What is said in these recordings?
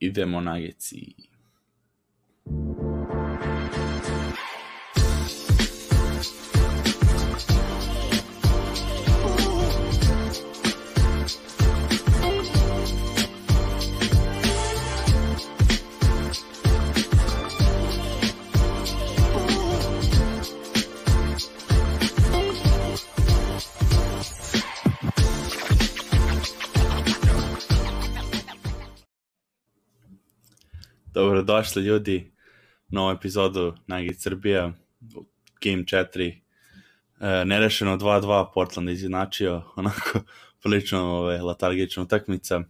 idemo Nuggetsi. Dobrodošli ljudi na ovu epizodu Nugget Srbija, Game 4. E, nerešeno 2-2, Portland izjednačio, onako prilično ove, latargična utakmica.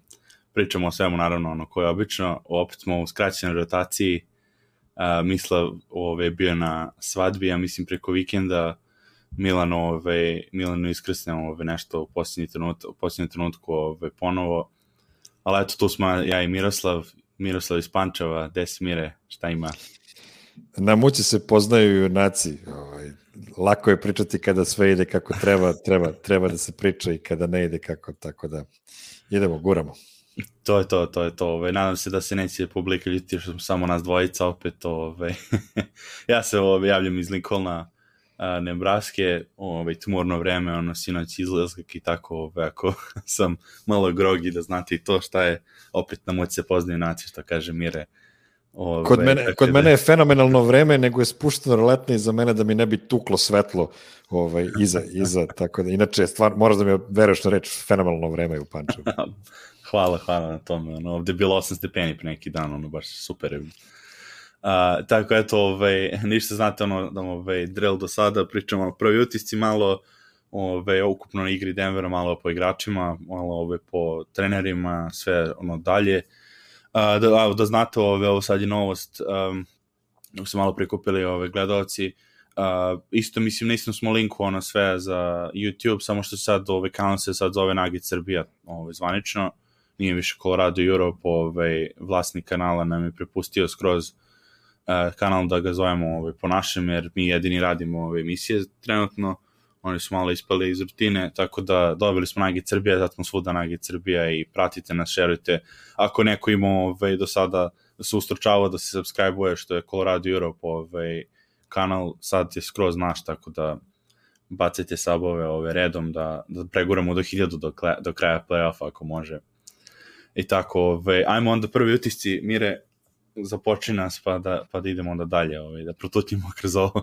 Pričamo o svemu, naravno, ono koje je obično. Opet smo u skraćenoj rotaciji. E, Mislav ove, bio na svadbi, ja mislim preko vikenda. Milan, ove, Milanu iskrsne ove, nešto u posljednji trenut, u posljednji trenutku ove, ponovo. Ali eto, tu smo ja i Miroslav Miroslav iz Pančeva, des Mire, šta ima? Na muci se poznaju junaci. Ovaj, lako je pričati kada sve ide kako treba, treba, treba da se priča i kada ne ide kako, tako da idemo, guramo. To je to, to je to. Ove, ovaj, nadam se da se neće publika ljutiti što smo samo nas dvojica opet. Ove. Ovaj. ja se ove, javljam iz Lincolna, a, Nebraske, ovaj, tumorno vreme, ono, sinoć izlazak i tako, ovaj, ako sam malo grogi da znate i to šta je, opet na moći se poznaju naci, što kaže Mire. Ove, kod mene, kod da... mene je fenomenalno vreme, nego je spušteno roletno iza mene da mi ne bi tuklo svetlo ovaj, iza, iza, tako da, inače, stvar, moraš da mi veruješ na reč, fenomenalno vreme u Pančevu. hvala, hvala na tome, ono, ovde je bilo 8 stepeni pre neki dan, ono, baš super je Uh, tako eto, ovaj, ništa znate ono, da ovaj, drill do sada, pričamo o prvi utisci malo, ovaj, ukupno na igri Denvera, malo po igračima, malo ovaj, po trenerima, sve ono dalje. Uh, da, da znate, ovaj, ovo sad je novost, um, dok su malo prikupili ove gledalci, uh, isto mislim, nisam smo linku ono sve za YouTube, samo što sad ovaj kanal se sad zove Nugget Srbija, ovaj, zvanično, nije više Colorado Europe, ovaj, vlasnik kanala nam je prepustio skroz uh, kanal da ga zovemo ovaj, po našem, jer mi jedini radimo ove emisije trenutno, oni su malo ispali iz rutine, tako da dobili smo Nagi Srbija, zato smo svuda Nagi Srbija i pratite nas, šerujte. Ako neko ima ovaj, do sada da se ustručava da se subscribe-uje, što je Colorado Europe ovaj, kanal, sad je skroz naš, tako da bacite sabove ove redom da, da preguramo do 1000 do, do kraja play-offa ako može. I tako, ove, ajmo onda prvi utisci, Mire, započne nas pa da, pa da idemo onda dalje, ovaj, da protutimo kroz ovo.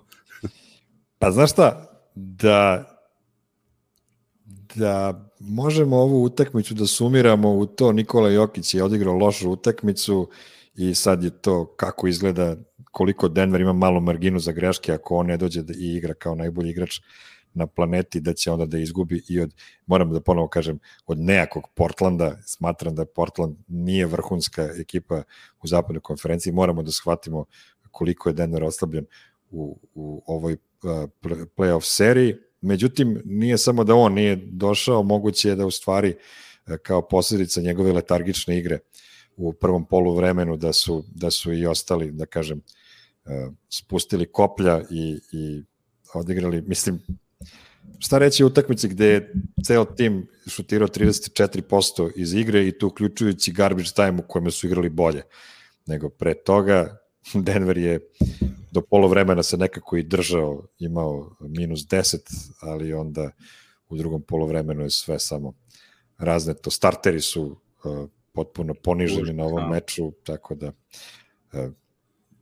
pa znaš šta, da da možemo ovu utakmicu da sumiramo u to Nikola Jokić je odigrao lošu utakmicu i sad je to kako izgleda koliko Denver ima malo marginu za greške ako on ne dođe da i igra kao najbolji igrač na planeti da će onda da izgubi i od, moram da ponovo kažem, od nejakog Portlanda, smatram da Portland nije vrhunska ekipa u zapadnoj konferenciji, moramo da shvatimo koliko je Denver oslabljen u, u ovoj playoff seriji, međutim nije samo da on nije došao, moguće je da u stvari kao posledica njegove letargične igre u prvom polu vremenu da su, da su i ostali, da kažem, spustili koplja i, i odigrali, mislim, šta reći o utakmici gde je ceo tim šutirao 34% iz igre i tu uključujući garbage time u kojem su igrali bolje nego pre toga. Denver je do polovremena se nekako i držao, imao minus 10, ali onda u drugom polovremenu je sve samo razneto. Starteri su uh, potpuno poniženi na ovom meču, tako da uh,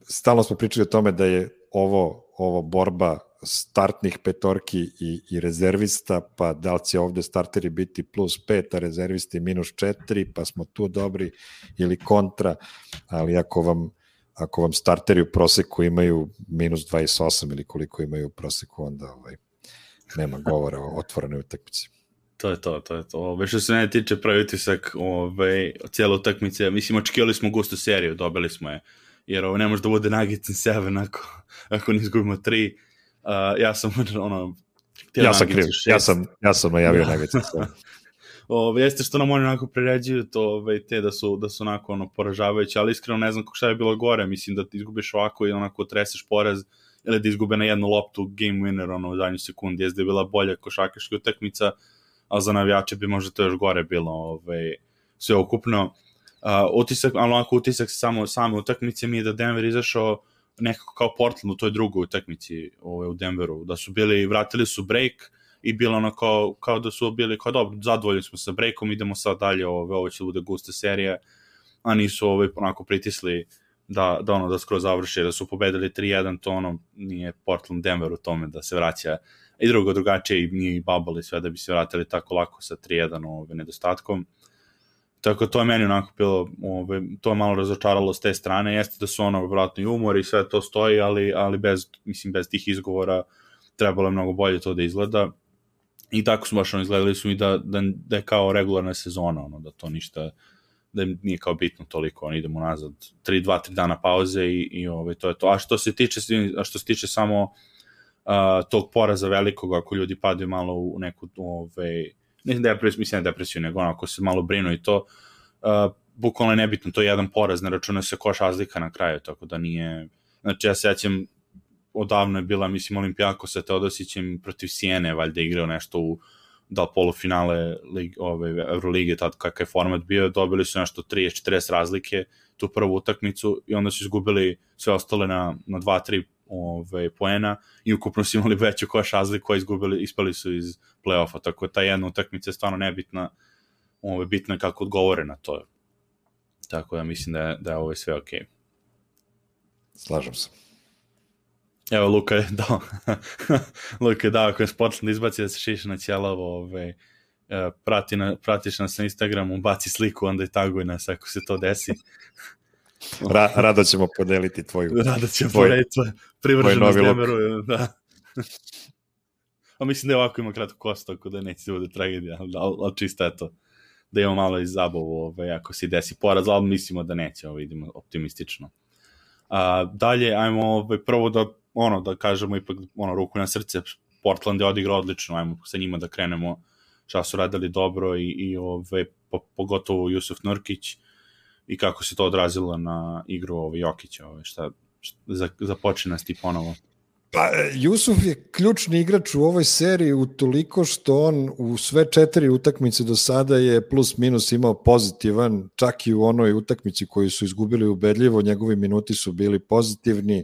stalno smo pričali o tome da je ovo, ovo borba startnih petorki i, i rezervista, pa da li će ovde starteri biti plus 5, a rezervisti minus 4, pa smo tu dobri ili kontra, ali ako vam ako vam starteri u proseku imaju minus 28 ili koliko imaju u proseku, onda ovaj, nema govora o otvorenoj utakmici. To je to, to je to. Ove, što se ne tiče pravi utisak ove, cijela utakmice, mislim, očekivali smo gustu seriju, dobili smo je, jer ovo ne može da bude Nuggets 7 ako, ako ne izgubimo 3, Uh, ja sam ono ja sam kriv, ja sam, ja sam najavio ja. Nuggets. Ove, jeste što nam oni onako preređuju to, ove, te da su, da su onako ono, poražavajući, ali iskreno ne znam šta je bilo gore, mislim da ti izgubiš ovako i onako treseš poraz, ili da izgube na jednu loptu game winner ono, u zadnju sekundi, jeste da je bila bolja košakaška utakmica, a za navijače bi možda to još gore bilo ove, sve ukupno. utisak, ali onako utisak samo same utakmice mi je da Denver izašao nekako kao Portland u toj drugoj utakmici ovaj, u Denveru, da su bili, vratili su break i bilo ono kao, kao da su bili kao dobro, zadovoljni smo sa breakom, idemo sad dalje, ovo, ovo će da bude gusta serija, a nisu ovaj, onako pritisli da, da ono da skoro završi, da su pobedili 3-1, to ono nije Portland Denver u tome da se vraća i drugo drugačije i nije i bubble i sve da bi se vratili tako lako sa 3-1 ovaj, nedostatkom. Tako to je meni onako bilo, ovaj, to je malo razočaralo s te strane, jeste da su ono vratno i umor i sve to stoji, ali, ali bez, mislim, bez tih izgovora trebalo je mnogo bolje to da izgleda. I tako su baš ono izgledali su i da, da, da je kao regularna sezona, ono, da to ništa, da nije kao bitno toliko, on idemo nazad 3 2 3 dana pauze i i ovaj to je to. A što se tiče a što se tiče samo uh, tog poraza velikog ako ljudi padaju malo u neku ovaj ne depresiju, mislim ne depresiju, nego ono, ako se malo brinu i to, uh, bukvalno je nebitno, to je jedan poraz, ne računa se koš razlika na kraju, tako da nije, znači ja sećam, odavno je bila, mislim, Olimpijako sa Teodosićem protiv Sijene, valjda igrao nešto u da polufinale lig, ove, Eurolige, tad kakav je format bio, dobili su nešto 30-40 razlike tu prvu utakmicu i onda su izgubili sve ostale na, na 2-3 ove, poena i ukupno su imali veću koš razliku, a izgubili, ispali su iz play-offa, tako da ta jedna utakmica je stvarno nebitna, ove, bitna kako odgovore na to. Tako da mislim da je, da je ovo sve okej. Okay. Slažem se. Evo, Luka je dao, Luka je dao, ako je Sportland izbaci da se šiša na ćelavo, ove, e, prati na, pratiš nas na Instagramu, baci sliku, onda i taguj nas ako se to desi. Ra, rado ćemo podeliti tvoju. Rado ćemo tvoj, podeliti tvoj privrženo Stemeru. Da. A mislim da je ovako ima kratko kost, tako da neće da bude tragedija, ali, ali čisto je to. Da imamo malo i zabavu, ovaj, ako se desi poraz, ali mislimo da neće, ovaj, idemo optimistično. A, dalje, ajmo ovaj, prvo da, ono, da kažemo ipak ono, ruku na srce, Portland je odigrao odlično, ajmo sa njima da krenemo šta su radili dobro i, i ovaj, po, pogotovo Jusuf Nurkić, i kako se to odrazilo na igru ovaj Jokića, ovaj šta, započne nas ti ponovo. Pa, Jusuf je ključni igrač u ovoj seriji u toliko što on u sve četiri utakmice do sada je plus minus imao pozitivan, čak i u onoj utakmici koju su izgubili ubedljivo, njegovi minuti su bili pozitivni,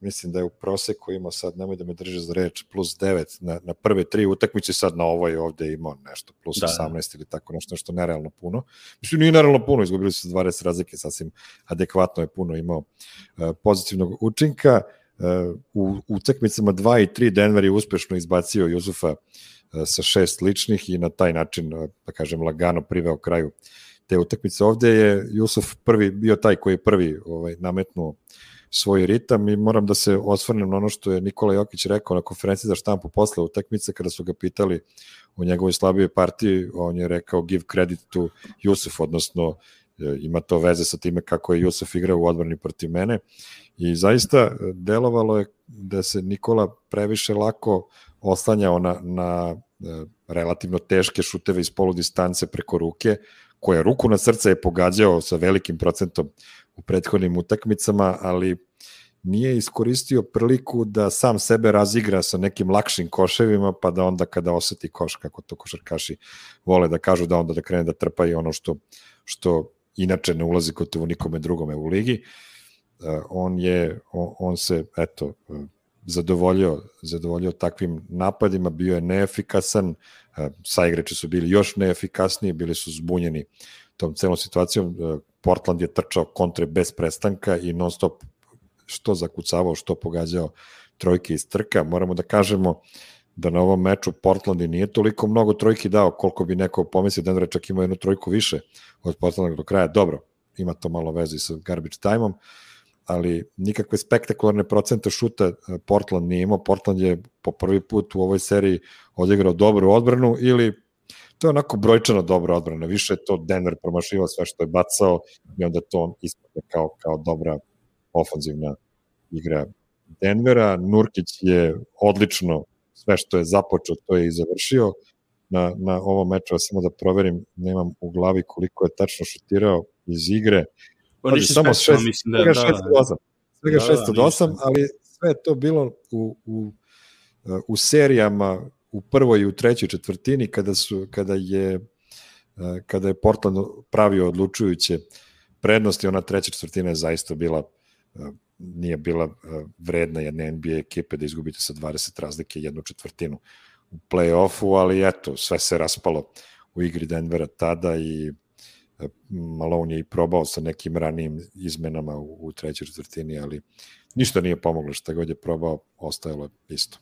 mislim da je u proseku imao sad, nemoj da me drže za reč, plus 9 na, na prve tri utakmice, sad na ovoj ovde imao nešto, plus da, 18 da. ili tako nešto, nešto nerealno puno. Mislim, nije nerealno puno, izgubili su 20 razlike, sasvim adekvatno je puno imao uh, pozitivnog učinka. Uh, u utakmicama 2 i 3 Denver je uspešno izbacio Jusufa uh, sa šest ličnih i na taj način, uh, da kažem, lagano priveo kraju te utakmice. Ovde je Jusuf prvi, bio taj koji je prvi ovaj, nametnuo svoj ritam i moram da se osvrnem na ono što je Nikola Jokić rekao na konferenciji za štampu posle utakmice kada su ga pitali o njegovoj slabijoj partiji, on je rekao give credit to Jusuf, odnosno e, ima to veze sa time kako je Jusuf igrao u odbrani protiv mene. I zaista e, delovalo je da se Nikola previše lako oslanjao na, na e, relativno teške šuteve iz polu distance preko ruke, koja ruku na srce je pogađao sa velikim procentom u prethodnim utakmicama, ali nije iskoristio priliku da sam sebe razigra sa nekim lakšim koševima, pa da onda kada oseti koš, kako to košarkaši vole da kažu, da onda da krene da trpa i ono što, što inače ne ulazi gotovo nikome drugome u ligi. Uh, on je, on se, eto, zadovoljio, zadovoljio takvim napadima, bio je neefikasan, uh, saigrači su bili još neefikasniji, bili su zbunjeni tom celom situacijom. Uh, Portland je trčao kontre bez prestanka i non stop što zakucavao, što pogađao trojke iz trka. Moramo da kažemo da na ovom meču Portland nije toliko mnogo trojki dao koliko bi neko pomislio, Denver čak imao jednu trojku više od Portlanda do kraja. Dobro, ima to malo veze sa garbage time-om, ali nikakve spektakularne procente šuta e, Portland nije imao. Portland je po prvi put u ovoj seriji odigrao dobru odbranu ili to je onako brojčano dobra odbrana, više je to Denver promašivao sve što je bacao i onda to ispada kao, kao dobra ofanzivna igra Denvera. Nurkić je odlično sve što je započeo, to je i završio. Na, na ovom meču, samo da proverim, nemam u glavi koliko je tačno šutirao iz igre. Pazi, samo šest, mislim da, svega da, 6 od 8. Svega da, 6 od 8, ali sve to bilo u, u, u serijama u prvoj i u trećoj četvrtini kada su kada je kada je Portland pravio odlučujuće prednosti, ona treća četvrtina je zaista bila nije bila vredna jedne NBA ekipe da izgubite sa 20 razlike jednu četvrtinu u play-offu, ali eto, sve se raspalo u igri Denvera tada i Malone je i probao sa nekim ranijim izmenama u, u trećoj četvrtini, ali ništa nije pomoglo, šta god je probao, ostajalo je isto.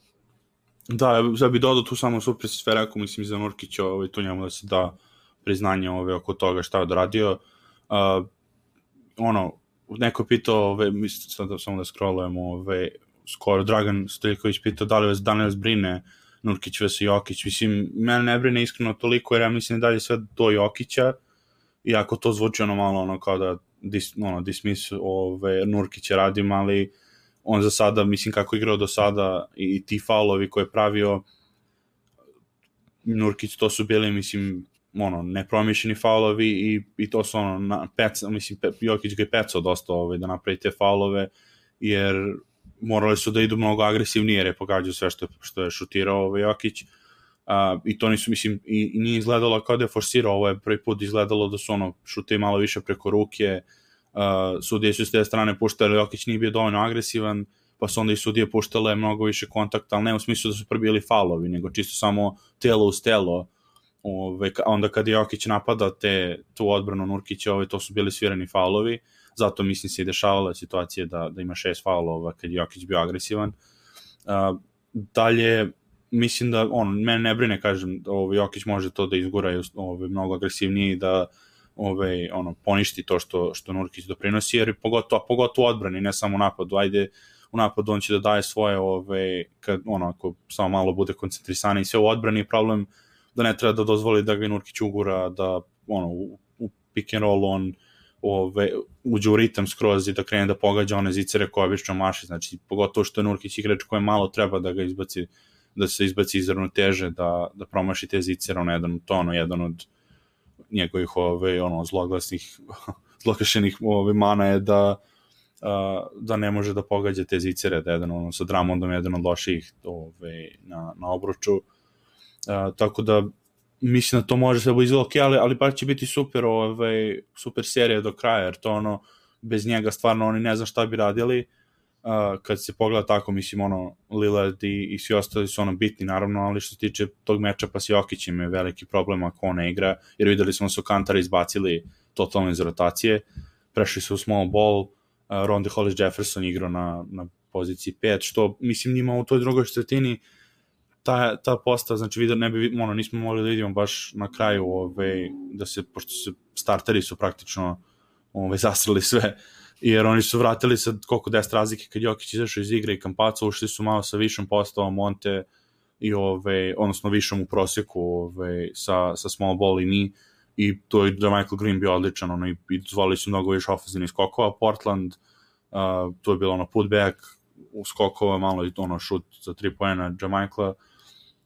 Da, ja bih dodao tu samo super sve rekao, mislim, za Nurkića, ovaj, tu njemu da se da priznanje ove, oko toga šta je odradio. Uh, ono, neko je pitao, ove, mislim, sad da, samo da scrollujemo, ove, skoro Dragan Stoljković pitao da li vas danas brine Nurkić vs. Jokić. Mislim, mene ne brine iskreno toliko, jer ja mislim da je sve do Jokića, iako to zvuči ono malo ono kao da dis, ono, dismiss ove, Nurkića radim, ali on za sada, mislim kako je igrao do sada i, i ti faulovi koje je pravio Nurkić, to su bili, mislim, ono, nepromišljeni faulovi i, i to su ono, na, pec, mislim, pe, Jokić ga je pecao dosta ovaj, da napravi te faulove, jer morali su da idu mnogo agresivnije, jer je pogađao sve što, što je šutirao ovaj, Jokić. I to nisu, mislim, i, i nije izgledalo kao da je forsirao, ovo je prvi put izgledalo da su ono, šute malo više preko ruke, uh, sudije su s te strane puštali, Jokić nije bio dovoljno agresivan, pa su onda i sudije puštale mnogo više kontakta, ali ne u smislu da su probili falovi, nego čisto samo telo uz telo, ove, onda kad Jokić napadao te, tu odbranu Nurkića, ove, to su bili svirani faulovi, zato mislim se i dešavala situacija da, da ima šest faulova kad Jokić bio agresivan. Uh, dalje, mislim da on mene ne brine kažem ovaj Jokić može to da izgura ovaj mnogo agresivnije da ovaj ono poništi to što što Nurkić doprinosi jer pogotovo pogotovo odbrani ne samo napadu. Ajde u napadu on će da daje svoje ovaj kad ono ako samo malo bude koncentrisan i sve u odbrani problem da ne treba da dozvoli da ga Nurkić ugura da ono u, u pick and roll on ove, uđe u ritam skroz i da krene da pogađa one zicere koje obično maše, znači pogotovo što je Nurkić igrač koje malo treba da ga izbaci da se izbaci iz ravnoteže, da, da promaši te zicere, ono jedan tono, jedan od njegovih ove, ono, zloglasnih, zlokašenih ove, mana je da, a, da ne može da pogađa te zicere, da je jedan ono, sa Dramondom jedan od loših ove, na, na obruču. A, tako da mislim da to može sve biti ok, ali, ali baš će biti super, ove, super serija do kraja, jer to ono, bez njega stvarno oni ne znam šta bi radili uh, kad se pogleda tako, mislim, ono, Lillard i, i svi ostali su ono bitni, naravno, ali što se tiče tog meča pa s Jokićem je veliki problem ako on ne igra, jer videli smo su Kantara izbacili totalno iz rotacije, prešli su u small ball, uh, Ronde Hollis Jefferson igrao na, na poziciji 5, što, mislim, njima u toj drugoj četvrtini ta, ta posta, znači vidio, ne bi, ono, nismo mogli da vidimo baš na kraju, ove, da se, pošto se starteri su praktično ove, zasrali sve, jer oni su vratili sa koliko 10 razlike kad Jokić izašao iz igre i Kampaca, ušli su malo sa višom postavom Monte i ove, odnosno višom u proseku ove, sa, sa small ball i mi i to je da Michael Green bio odličan ono, i, i zvali su mnogo više ofenzivnih skokova. Portland, uh, to je bilo ono putback u skokova, malo i ono šut za 3 poena Jamaikla,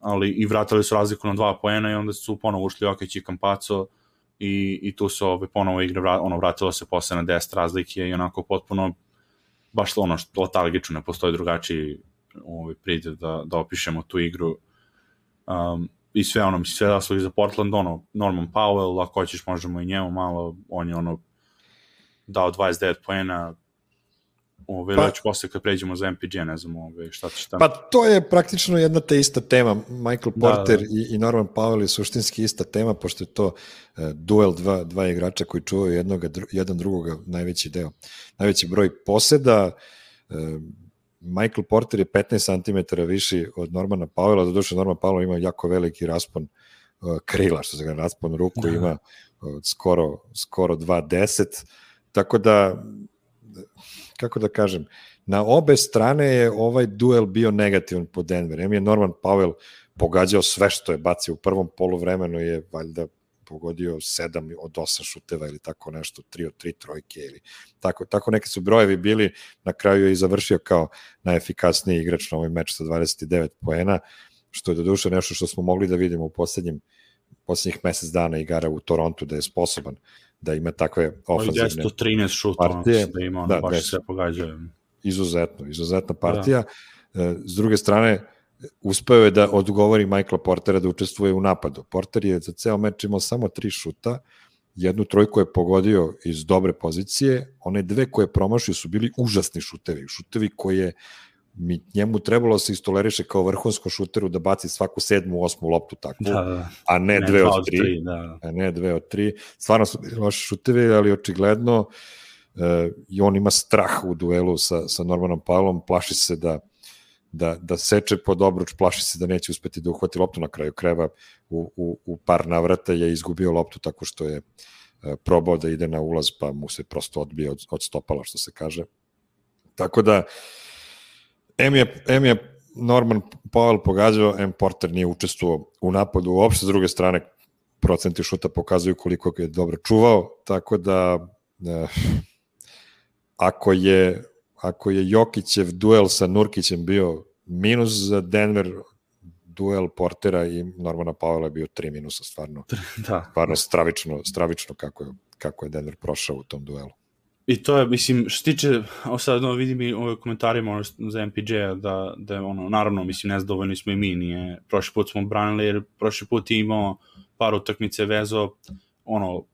ali i vratili su razliku na 2 poena i onda su ponovo ušli Jokić i Kampaco i, i tu se ove, ponovo igre vrat, ono, vratilo se posle na 10 razlike i onako potpuno baš ono što letargično, ne postoji drugačiji ovaj, pride da, da opišemo tu igru. Um, i sve ono, sve zaslugi za Portland, ono, Norman Powell, ako hoćeš možemo i njemu malo, on je ono dao 29 poena, Ove, pa, već posle kad pređemo za MPG, ne znam ove, šta će tamo. Pa to je praktično jedna te ista tema. Michael Porter da, da. I, i Norman Powell je suštinski ista tema, pošto je to uh, duel dva, dva igrača koji čuvaju jednog, dru, jedan drugoga najveći deo. Najveći broj poseda, uh, Michael Porter je 15 cm viši od Normana Powella, do duše Norman Powell ima jako veliki raspon uh, krila, što se ga raspon ruku da. ima uh, skoro, skoro 2.10, tako da kako da kažem, na obe strane je ovaj duel bio negativan po Denver. Em je Norman Powell pogađao sve što je bacio u prvom polovremenu je valjda pogodio 7 od 8 šuteva ili tako nešto, 3 od 3 trojke ili tako, tako neki su brojevi bili, na kraju je i završio kao najefikasniji igrač na ovaj meč sa 29 poena, što je do duše nešto što smo mogli da vidimo u poslednjim poslednjih mesec dana igara u Torontu da je sposoban da ima takve ofanzivne 13 šuta, partije. da ima, ono, da, baš sve pogađaju. Izuzetno, izuzetna partija. Da. E, s druge strane, uspeo je da odgovori Michaela Portera da učestvuje u napadu. Porter je za ceo meč imao samo tri šuta, jednu trojku je pogodio iz dobre pozicije, one dve koje promašio su bili užasni šutevi, šutevi koje mi njemu trebalo da se istoleriše kao vrhunsko šuteru da baci svaku sedmu, osmu loptu tako, da, da. a ne, ne dve od tri, tri da. a ne dve od tri. Stvarno su loši šutevi, ali očigledno e, i on ima strah u duelu sa, sa Normanom Pavlom, plaši se da da, da seče pod obruč, plaši se da neće uspeti da uhvati loptu na kraju kreva u, u, u par navrata je izgubio loptu tako što je e, probao da ide na ulaz pa mu se prosto odbije od, od stopala što se kaže. Tako da M je, M je Norman Powell pogađao, M Porter nije učestvovao u napadu uopšte, s druge strane procenti šuta pokazuju koliko je dobro čuvao, tako da eh, ako je ako je Jokićev duel sa Nurkićem bio minus za Denver, duel Portera i Normana Powella je bio 3 minusa, stvarno, da. stvarno stravično, stravično kako je, kako je Denver prošao u tom duelu. I to je, mislim, što tiče, o sad no, vidim i ove komentarima ono, za MPJ-a, da, da je ono, naravno, mislim, nezadovoljni smo i mi, nije, prošli put smo branili, jer prošli put je imao par utakmice vezo, ono,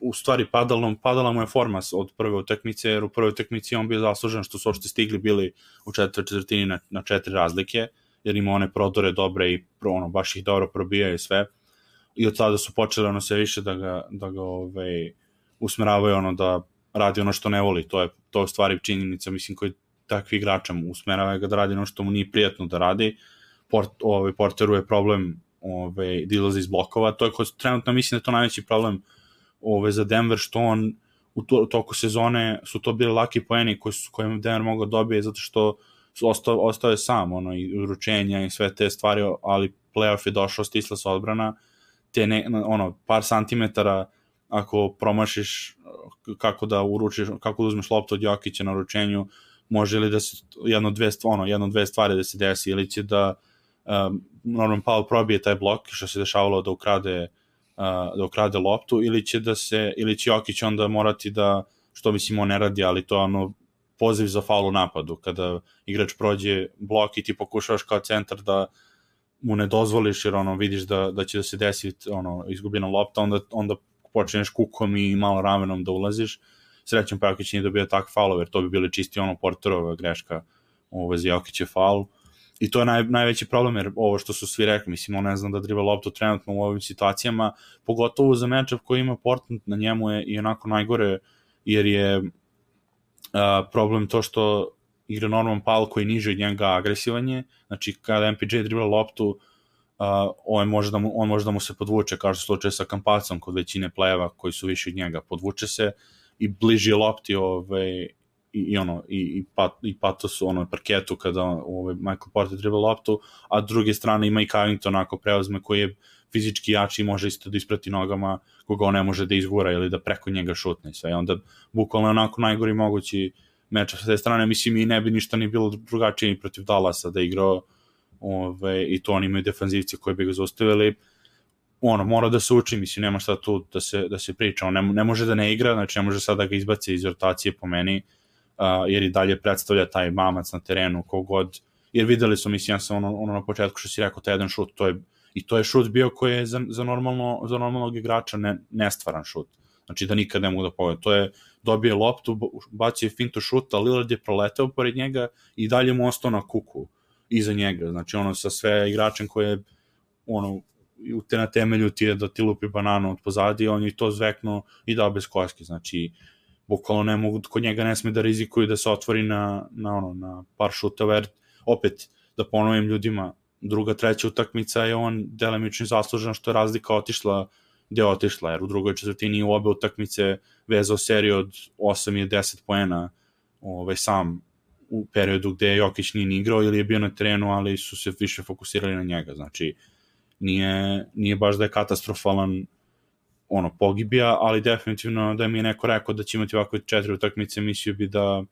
u stvari padala, padala mu je forma od prve utakmice, jer u prvoj utakmici on bio zaslužen što su ošte stigli bili u četvr četvrtini na, na četiri razlike, jer ima one prodore dobre i ono, baš ih dobro probija i sve. I od sada su počeli ono sve više da ga, da ga ovaj, usmeravaju ono da radi ono što ne voli, to je, to je stvari činjenica, mislim, koji takvi igrača mu usmerava ga da radi ono što mu nije prijatno da radi, Port, ovaj, Porteru je problem ovaj, da ilazi iz blokova, to je ko, trenutno mislim da je to najveći problem ovaj, za Denver, što on u, to, u toku sezone su to bili laki poeni koji su, kojim Denver mogao dobije zato što ostao, ostao je sam, ono, i uručenja i sve te stvari, ali playoff je došao, stisla se odbrana, te ne, ono, par santimetara ako promašiš kako da uručiš, kako da uzmeš loptu od Jokića na uručenju, može li da se jedno dve ono jedno dve stvari da se desi ili će da um, Norman Powell probije taj blok što se dešavalo da ukrade uh, da ukrade loptu ili će da se ili će Jokić onda morati da što mislim on ne radi ali to ono poziv za faul u napadu kada igrač prođe blok i ti pokušavaš kao centar da mu ne dozvoliš jer ono vidiš da, da će da se desi ono izgubljena lopta onda onda počneš kukom i malo ramenom da ulaziš. Srećan Jokić nije dobio tak faul, jer to bi bili čisti ono Porterova greška u vezi Jokića faul. I to je naj, najveći problem, jer ovo što su svi rekli, mislim, on ne zna da driba loptu trenutno u ovim situacijama, pogotovo za matchup koji ima Portland, na njemu je i onako najgore, jer je uh, problem to što igra Norman Powell koji niže od njega agresivan je, znači kada MPJ dribla loptu, uh, on, može da mu, on može da mu se podvuče, kao što slučaj sa Kampacom kod većine plejeva koji su više od njega. Podvuče se i bliži lopti ovaj, i, i ono i, i, pat, i patos u onoj parketu kada ovaj, Michael Porter treba loptu, a druge strane ima i Covington ako preuzme koji je fizički jači može isto da isprati nogama koga on ne može da izgura ili da preko njega šutne sve. I onda bukvalno onako najgori mogući meč sa te strane, mislim i ne bi ništa ni bilo drugačije ni protiv Dallasa da igrao ove, i to oni imaju defanzivci koji bi ga zaustavili, ono, mora da se uči, mislim, nema šta tu da se, da se priča, on ne, ne može da ne igra, znači ne može sada da ga izbaci iz rotacije po meni, uh, jer i dalje predstavlja taj mamac na terenu, kogod, jer videli su, mislim, ja sam ono, ono na početku što si rekao, taj jedan šut, to je, i to je šut bio koji je za, za, normalno, za normalnog igrača ne, nestvaran šut, znači da nikad ne mogu da pogleda, to je dobije loptu, bacio je fintu šuta, Lillard je proleteo pored njega i dalje mu ostao na kuku, iza njega. Znači, ono, sa sve igračem koje, ono, te na temelju ti je da ti lupi bananu od pozadi, on je to zvekno i dao bez koske. Znači, bukvalno ne mogu, kod njega ne sme da rizikuju da se otvori na, na, ono, na par šutova, jer opet, da ponovim ljudima, druga, treća utakmica je on delimično zaslužen što je razlika otišla gde je otišla, jer u drugoj četvrtini u obe utakmice vezao seriju od 8 i 10 poena ovaj, sam u periodu gde Jokić nije igrao ili je bio na terenu, ali su se više fokusirali na njega. Znači, nije, nije baš da je katastrofalan ono, pogibija, ali definitivno da mi je neko rekao da će imati ovako četiri utakmice, mislio bi da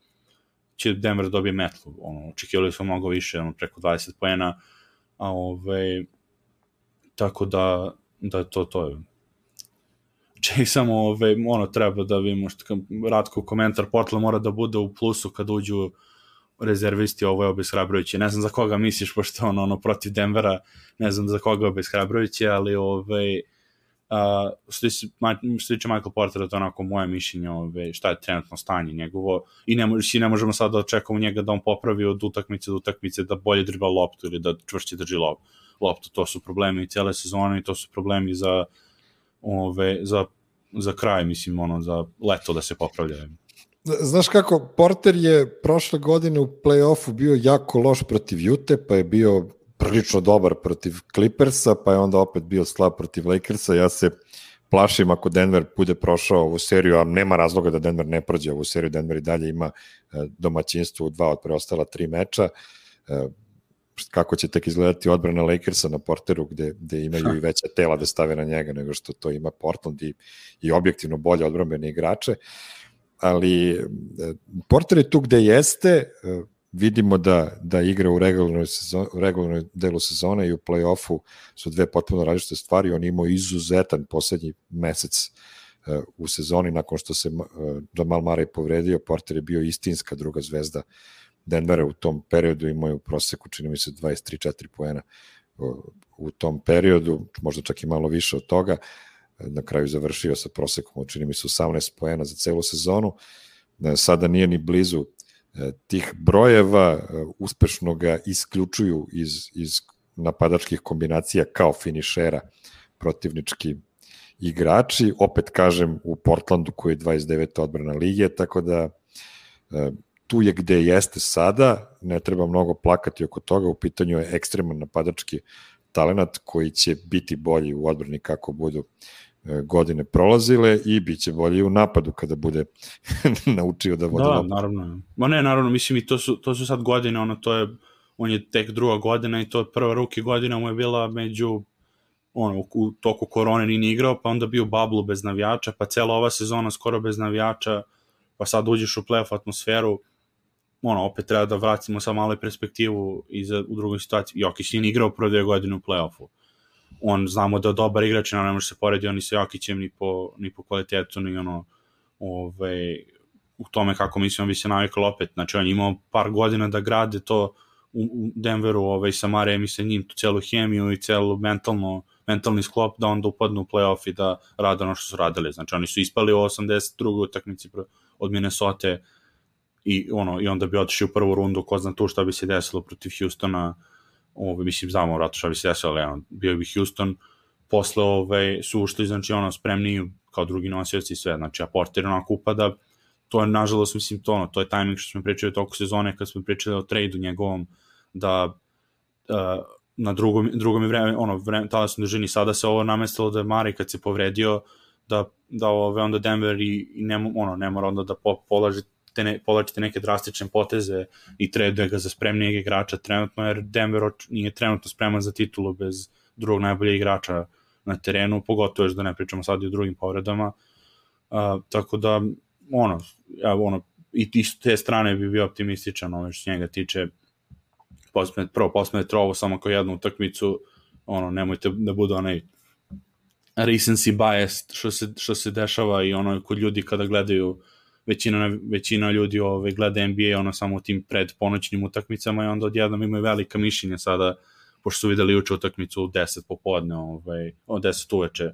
će Denver dobije metlu. Ono, očekivali smo mnogo više, ono, preko 20 poena, a ovaj, tako da, da to, to je ček samo ove, ono treba da vidimo što Ratko komentar Portland mora da bude u plusu kad uđu rezervisti, ovo je obeshrabrujuće. Ne znam za koga misliš, pošto ono, ono protiv Denvera, ne znam za koga je obeshrabrujuće, ali ovaj, Uh, što, se, što tiče Michael Portera, to je onako moje mišljenje ove, šta je trenutno stanje njegovo i ne, i ne možemo sad da očekamo njega da on popravi od utakmice do utakmice da bolje driba loptu ili da čvršće drži lop, loptu. To su problemi i cijele sezone i to su problemi za, ove, za, za kraj, mislim, ono, za leto da se popravljaju. Znaš kako, Porter je prošle godine u play-offu bio jako loš protiv Jute, pa je bio prilično dobar protiv Clippersa, pa je onda opet bio slab protiv Lakersa. Ja se plašim ako Denver bude prošao ovu seriju, a nema razloga da Denver ne prođe ovu seriju, Denver i dalje ima e, domaćinstvo u dva od preostala tri meča. E, kako će tek izgledati odbrana Lakersa na Porteru gde, gde imaju i veća tela da stave na njega nego što to ima Portland i, i objektivno bolje odbrambene igrače ali e, Porter je tu gde jeste, vidimo da, da igra u regularnoj, sezon, u regularnoj delu sezone i u play-offu su dve potpuno različite stvari. On imao izuzetan poslednji mesec uh, u sezoni nakon što se Jamal Murray povredio. Porter je bio istinska druga zvezda Denvera u tom periodu, imao je u proseku, čini mi se, 23-4 poena u tom periodu, možda čak i malo više od toga. Na kraju završio sa prosekom, čini mi se, 18 poena za celu sezonu. Sada nije ni blizu E, tih brojeva e, uspešno ga isključuju iz, iz napadačkih kombinacija kao finišera protivnički igrači, opet kažem u Portlandu koji je 29. odbrana lige, tako da e, tu je gde jeste sada, ne treba mnogo plakati oko toga, u pitanju je ekstreman napadački talenat koji će biti bolji u odbrani kako budu E, godine prolazile i bit će bolji u napadu kada bude naučio da vodi Da, napad. naravno. Ma ne, naravno, mislim i to su, to su sad godine, ono, to je, on je tek druga godina i to je prva ruki godina mu je bila među ono, u toku korone nije igrao, pa onda bio bablu bez navijača, pa cela ova sezona skoro bez navijača, pa sad uđeš u playoff atmosferu, ono, opet treba da vratimo sa malo perspektivu i za, u drugoj situaciji. Jokić nije igrao prve dve godine u playoffu on znamo da je dobar igrač, ne može se porediti ni sa Jokićem, ni po, ni po kvalitetu, ni ono, ovaj, u tome kako mislim bi se navikao opet. Znači, on je imao par godina da grade to u Denveru ovaj, sa Marejem i sa njim, tu celu hemiju i celu mentalno, mentalni sklop da onda upadnu u playoff i da rade ono što su radili. Znači, oni su ispali u 82. utakmici od Minnesota i, ono, i onda bi otišli u prvu rundu, ko zna tu šta bi se desilo protiv Houstona, ovaj, mislim, znamo vratno šta bi se desilo, ali ono, bio bi Houston, posle ovaj, su ušli, znači, ono, spremni kao drugi nosioci sve, znači, a Porter onako upada, to je, nažalost, mislim, to, ono, to je tajming što smo pričali toku sezone, kad smo pričali o trejdu njegovom, da uh, na drugom, drugom vreme, ono, vreme, tada sam dužini, sada se ovo namestilo da je Mari kad se povredio, da, da ove, onda Denver i, i ne, ono, ne mora onda da po, polaži te ne, povlačite neke drastične poteze i traduje ga za spremnijeg igrača trenutno, jer Denver nije trenutno spreman za titulu bez drugog najboljeg igrača na terenu, pogotovo još da ne pričamo sad i o drugim povredama. Uh, tako da, ono, ja, ono, i ti te strane bi bio optimističan, ono što njega tiče, posmet, prvo posmete ovo samo kao jednu utakmicu, ono, nemojte da bude onaj recency bias što se, što se dešava i ono kod ljudi kada gledaju većina, većina ljudi ove, ovaj, gleda NBA ono samo u tim pred ponoćnim utakmicama i onda odjednom imaju velika mišljenja sada, pošto su videli uče utakmicu u 10 popodne, ovaj, o 10 uveče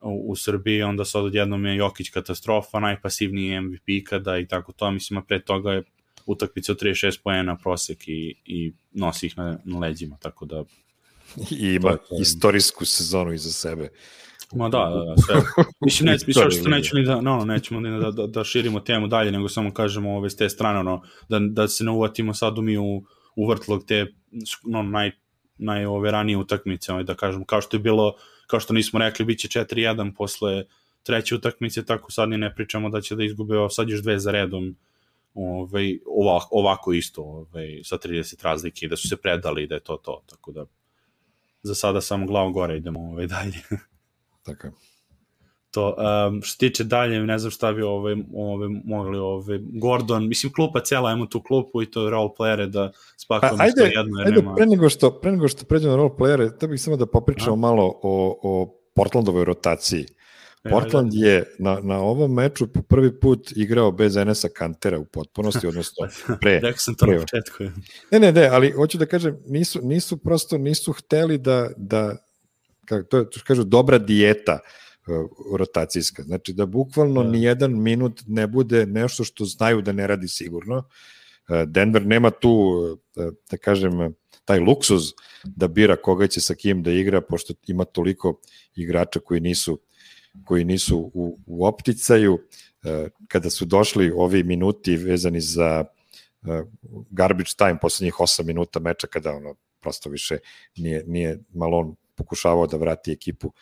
u, u Srbiji, onda sad odjednom je Jokić katastrofa, najpasivniji MVP kada i tako to, mislim, a pre toga je utakmica od 36 poena prosek i, i nosi ih na, na leđima, tako da I ima istorijsku sezonu iza sebe. Ma da, da, da, sve. Mislim, ne, mislim, što neću ni da, no, nećemo ni da, da, da širimo temu dalje, nego samo kažemo ove s te strane, ono, da, da se ne uvatimo sad mi u, u vrtlog te no, naj, naj ove ranije utakmice, ovaj, da kažem, kao što je bilo, kao što nismo rekli, bit će 4-1 posle treće utakmice, tako sad ni ne pričamo da će da izgube, sad još dve za redom, ovaj, ovako, ovako isto, ovaj, sa 30 razlike, da su se predali da je to to, tako da za sada samo glavom gore idemo ovaj, dalje. Tako To, um, što tiče dalje, ne znam šta bi ove, ove, mogli, ove, Gordon, mislim, klupa cijela, imamo tu klupu i to role playere da spakujemo ajde, jedno, jer ajde, nema... pre nego što, pre nego što pređemo na role playere, to bih samo da popričamo da. malo o, o Portlandovoj rotaciji. Portland je na, na ovom meču po prvi put igrao bez Enesa Kantera u potpunosti, odnosno pre. Rekao sam to pre. na početku. Ne, ne, ne, ali hoću da kažem, nisu, nisu prosto, nisu hteli da, da kako to, to kažu, dobra dijeta uh, rotacijska. Znači da bukvalno da. ni jedan minut ne bude nešto što znaju da ne radi sigurno. Uh, Denver nema tu, uh, da kažem, taj luksuz da bira koga će sa kim da igra, pošto ima toliko igrača koji nisu koji nisu u, u opticaju. E, kada su došli ovi minuti vezani za e, garbage time, poslednjih 8 minuta meča, kada ono prosto više nije, nije Malon pokušavao da vrati ekipu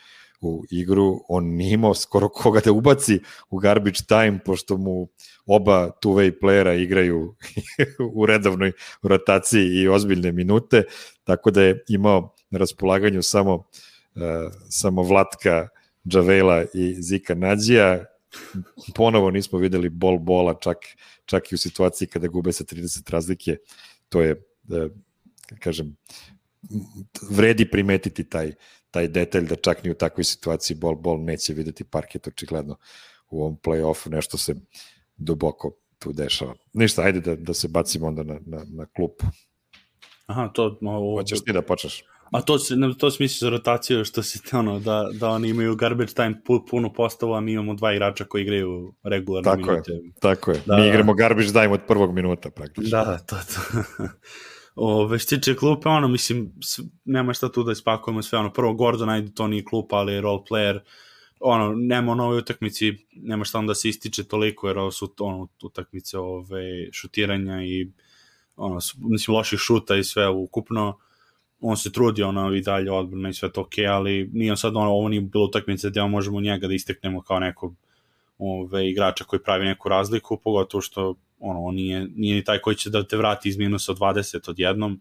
u igru, on nije imao skoro koga da ubaci u garbage time, pošto mu oba two-way playera igraju u redovnoj rotaciji i ozbiljne minute, tako da je imao na raspolaganju samo, uh, samo Vlatka Džavela i Zika Nađija. Ponovo nismo videli bol bola, čak, čak i u situaciji kada gube sa 30 razlike. To je, da kažem, vredi primetiti taj, taj detalj da čak ni u takvoj situaciji bol bol neće videti parket očigledno u ovom play-offu nešto se duboko tu dešava. Ništa, ajde da, da se bacimo onda na, na, na klupu. Aha, to... Ovo... Hoćeš ti da počneš? A to, se, to se misli za rotaciju, što se ono, da, da oni imaju garbage time puno postavu, a mi imamo dva igrača koji igraju regularno tako minute. Je, tako je, da, mi igramo garbage time od prvog minuta praktično. Da, to, to. Ove, što klupe, ono, mislim, nema šta tu da ispakujemo sve, ono, prvo Gordon, ajde, to nije klupa, ali je role player, ono, nema u novoj utakmici, nema šta onda se ističe toliko, jer ovo su ono, utakmice ove, šutiranja i ono, mislim, loših šuta i sve ukupno, on se trudi ono i dalje odbrana i sve to ok, ali nije sad ono, ovo nije bilo utakmice gde možemo njega da isteknemo kao nekog ove, igrača koji pravi neku razliku, pogotovo što ono, on nije, nije ni taj koji će da te vrati iz minusa 20 odjednom,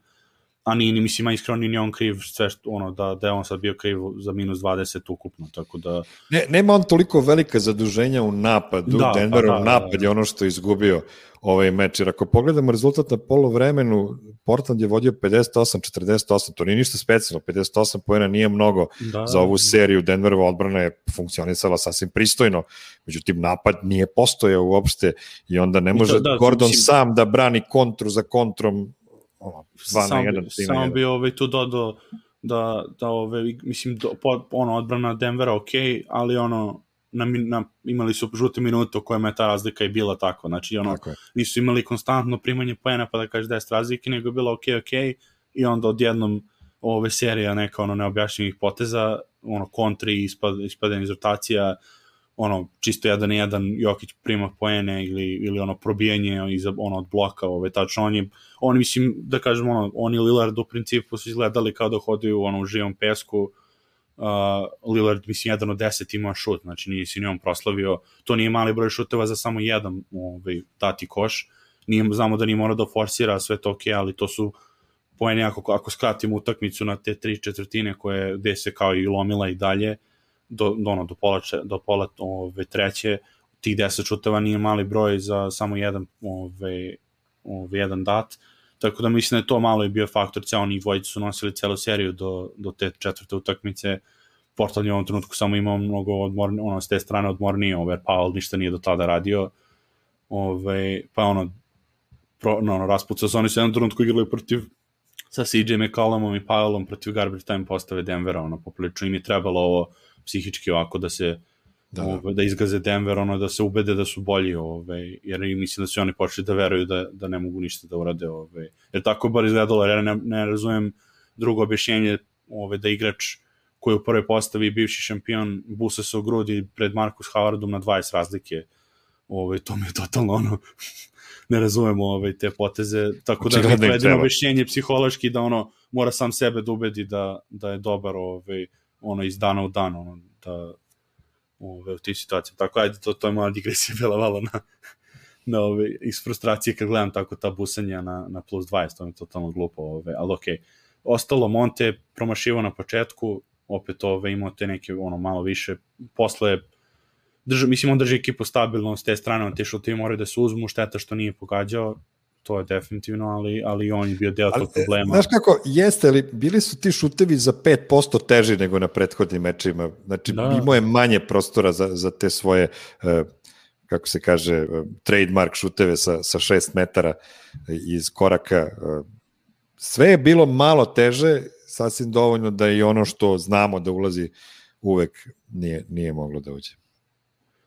a nije ni, mislim, iskreno ni on kriv sve što, ono, da, da je on sad bio kriv za minus 20 ukupno, tako da... Ne, nema on toliko velike zaduženja u napadu, da, Denverov pa, da, napad da, da. je ono što je izgubio ovaj meč, jer ako pogledamo rezultat na polovremenu, Portland je vodio 58-48, to nije ništa specijalno, 58 pojena nije mnogo da, za ovu seriju, Denverova odbrana je funkcionisala sasvim pristojno, međutim napad nije postojao uopšte i onda ne može da, da, Gordon mislim, sam da brani kontru za kontrom ono, sam, na Samo bi ovaj, tu dodao da, da ove, mislim, do, po, ono, odbrana Denvera ok, ali ono, na, na, imali su žute minute u kojima je ta razlika i bila tako, znači ono, tako nisu imali konstantno primanje poena pa da kaže 10 razlike, nego je bilo ok, ok, i onda odjednom ove serija neka ono neobjašnjivih poteza, ono kontri, ispad, ispadanje iz rotacija, ono čisto jedan na jedan Jokić prima poene ili ili ono probijanje iza ono od bloka, ovaj tačno on je on mislim da kažemo ono oni Lillard u principu su izgledali kao da hodaju ono u živom pesku. Uh, Lillard mislim jedan od 10 ima šut, znači nije si njom proslavio, to nije mali broj šuteva za samo jedan ovaj dati koš. Nije znamo da nije mora da forsira sve to okay, ali to su poeni ako ako skratimo utakmicu na te tri četvrtine koje gde se kao i lomila i dalje, uh, do, do, ono, do pola, do pola ove, treće, tih 10 šuteva nije mali broj za samo jedan, ove, ove, jedan dat, tako da mislim da je to malo i bio faktor, ceo oni dvojice su nosili celu seriju do, do te četvrte utakmice, Portland je u ovom trenutku samo imao mnogo odmorni, ono, s te strane odmornije, over Powell ništa nije do tada radio, ove, pa ono, pro, no, ono, raspucao se, oni su jednom trenutku igrali protiv sa CJ McCollumom i Powellom protiv garbage time postave Denvera, ono, poprilično im je trebalo ovo psihički ovako da se da, da. Ove, da izgaze Denver, ono da se ubede da su bolji, ove, jer mislim da su oni počeli da veruju da, da ne mogu ništa da urade. Ove. Jer tako bar izgledalo, jer ja ne, ne razumem drugo objašnjenje ove, da igrač koji u prvoj postavi bivši šampion busa se u grudi pred Marcus Howardom na 20 razlike. Ove, to mi je totalno ono ne razumemo ove, te poteze, tako da je jedino objašnjenje psihološki da ono mora sam sebe da ubedi da, da je dobar ovaj, ono iz dana u dan, ono, da ove, u tih situacija. Tako, ajde, to, to je moja digresija bila malo na, na ove, iz frustracije kad gledam tako ta busanja na, na plus 20, to mi je totalno glupo, ove, ali okej. Okay. Ostalo, Monte promašivo na početku, opet ove, imao te neke ono malo više, posle drži, mislim on drži ekipu stabilno s te strane, on te šuti moraju da se uzmu, šteta što nije pogađao, to je definitivno, ali, ali on je bio deo tog e, problema. Znaš kako, jeste li, bili su ti šutevi za 5% teži nego na prethodnim mečima, znači da. imao je manje prostora za, za te svoje uh, kako se kaže, trademark šuteve sa, sa 6 metara iz koraka. Sve je bilo malo teže, sasvim dovoljno da i ono što znamo da ulazi uvek nije, nije moglo da uđe.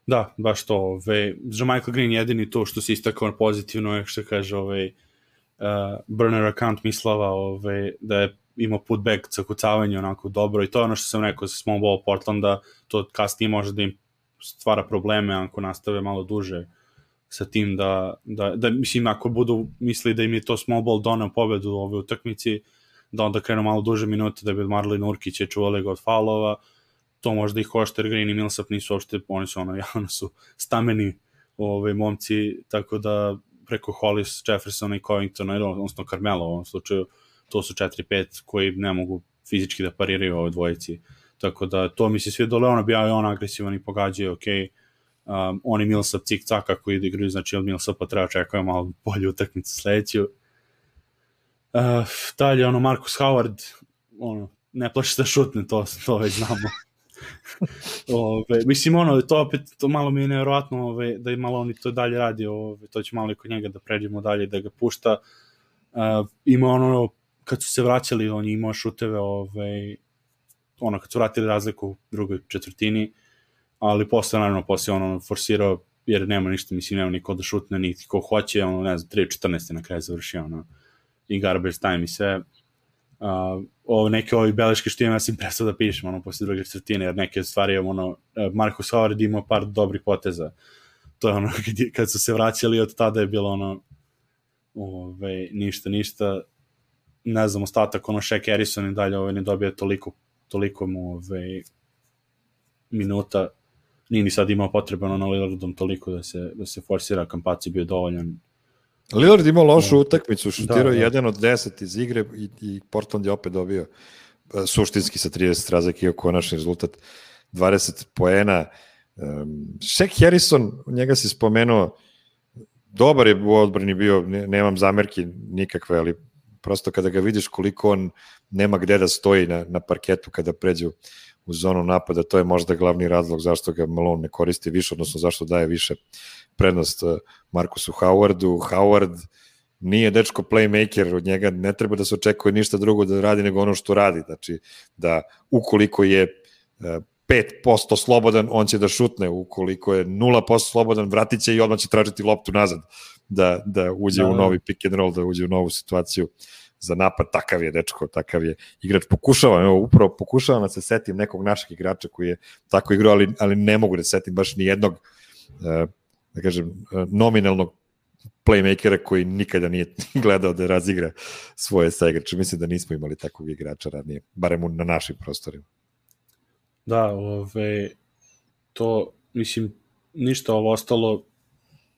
Da, baš to. Ove, za Michael Green jedini to što se istakao pozitivno je što kaže ovaj, uh, burner account mislava ovaj, da je imao putback za kucavanje onako dobro i to je ono što sam rekao sa small ball Portlanda, to kasnije može da im stvara probleme ako nastave malo duže sa tim da, da, da mislim ako budu misli da im je to small ball donao pobedu u ovoj utakmici da onda krenu malo duže minute da bi odmarali Nurkića čuvali ga od faulova to možda ih košta jer Green i Millsap nisu uopšte oni su ono javno su stameni ove momci tako da preko Hollis, Jeffersona i Covingtona odnosno Carmelo u ovom slučaju to su 4-5 koji ne mogu fizički da pariraju ove dvojici Tako da to mi se svidalo, ono bio je on agresivan i pogađao, ok, um, oni Millsap cik caka koji igraju, znači od Millsapa treba čekaju malo bolju utakmicu sledeću. Uh, dalje, ono, Marcus Howard, ono, ne plaši da šutne, to, to već znamo. Ove, mislim, ono, to opet, to malo mi je nevjerojatno ove, da je malo oni to dalje radi, ove, to će malo i kod njega da pređemo dalje, da ga pušta. Uh, ima ono, kad su se vraćali, on je imao šuteve, ove, ono, kad su vratili razliku u drugoj četvrtini, ali posle, naravno, posle ono forsirao, jer nema ništa, mislim, nema niko da šutne, niti ko hoće, ono, ne znam, 3-14 na kraju završio, ono, i garbage time i sve. Uh, ovo, neke ovi beleške što imam, ja sam prestao da pišem, ono, posle druge četvrtine, jer neke stvari, ono, Marcus Howard imao par dobrih poteza. To je ono, kad, kad su se vraćali od tada je bilo ono, ove, ništa, ništa, ne znam, ostatak, ono, Shaq Harrison i dalje ove, ne dobija toliko toliko mu ove, ovaj, minuta nije ni sad imao potrebno na Lillardom toliko da se, da se forsira, Kampaci bio dovoljan. Lillard imao lošu da. utakmicu, šutirao da, da. jedan od 10 iz igre i, i Portland je opet dobio e, suštinski sa 30 razlike i konačni rezultat 20 poena. Um, Shaq Harrison, njega si spomenuo, dobar je u odbrani bio, ne, nemam zamerki nikakve, ali prosto kada ga vidiš koliko on nema gde da stoji na, na parketu kada pređu u zonu napada, to je možda glavni razlog zašto ga Malone ne koristi više, odnosno zašto daje više prednost uh, Markusu Howardu. Howard nije dečko playmaker, od njega ne treba da se očekuje ništa drugo da radi nego ono što radi, znači da ukoliko je 5% uh, slobodan, on će da šutne, ukoliko je 0% slobodan, vratit će i odmah će tražiti loptu nazad da, da uđe da, u da. novi pick and roll, da uđe u novu situaciju za napad, takav je dečko, takav je igrač. Pokušavam, evo, upravo pokušavam da se setim nekog našeg igrača koji je tako igrao, ali, ali ne mogu da se setim baš ni jednog, uh, da kažem, uh, nominalnog playmakera koji nikada nije gledao da razigra svoje sa igrače. Mislim da nismo imali takvog igrača ranije, barem na našim prostorima. Da, ove, to, mislim, ništa ovo ostalo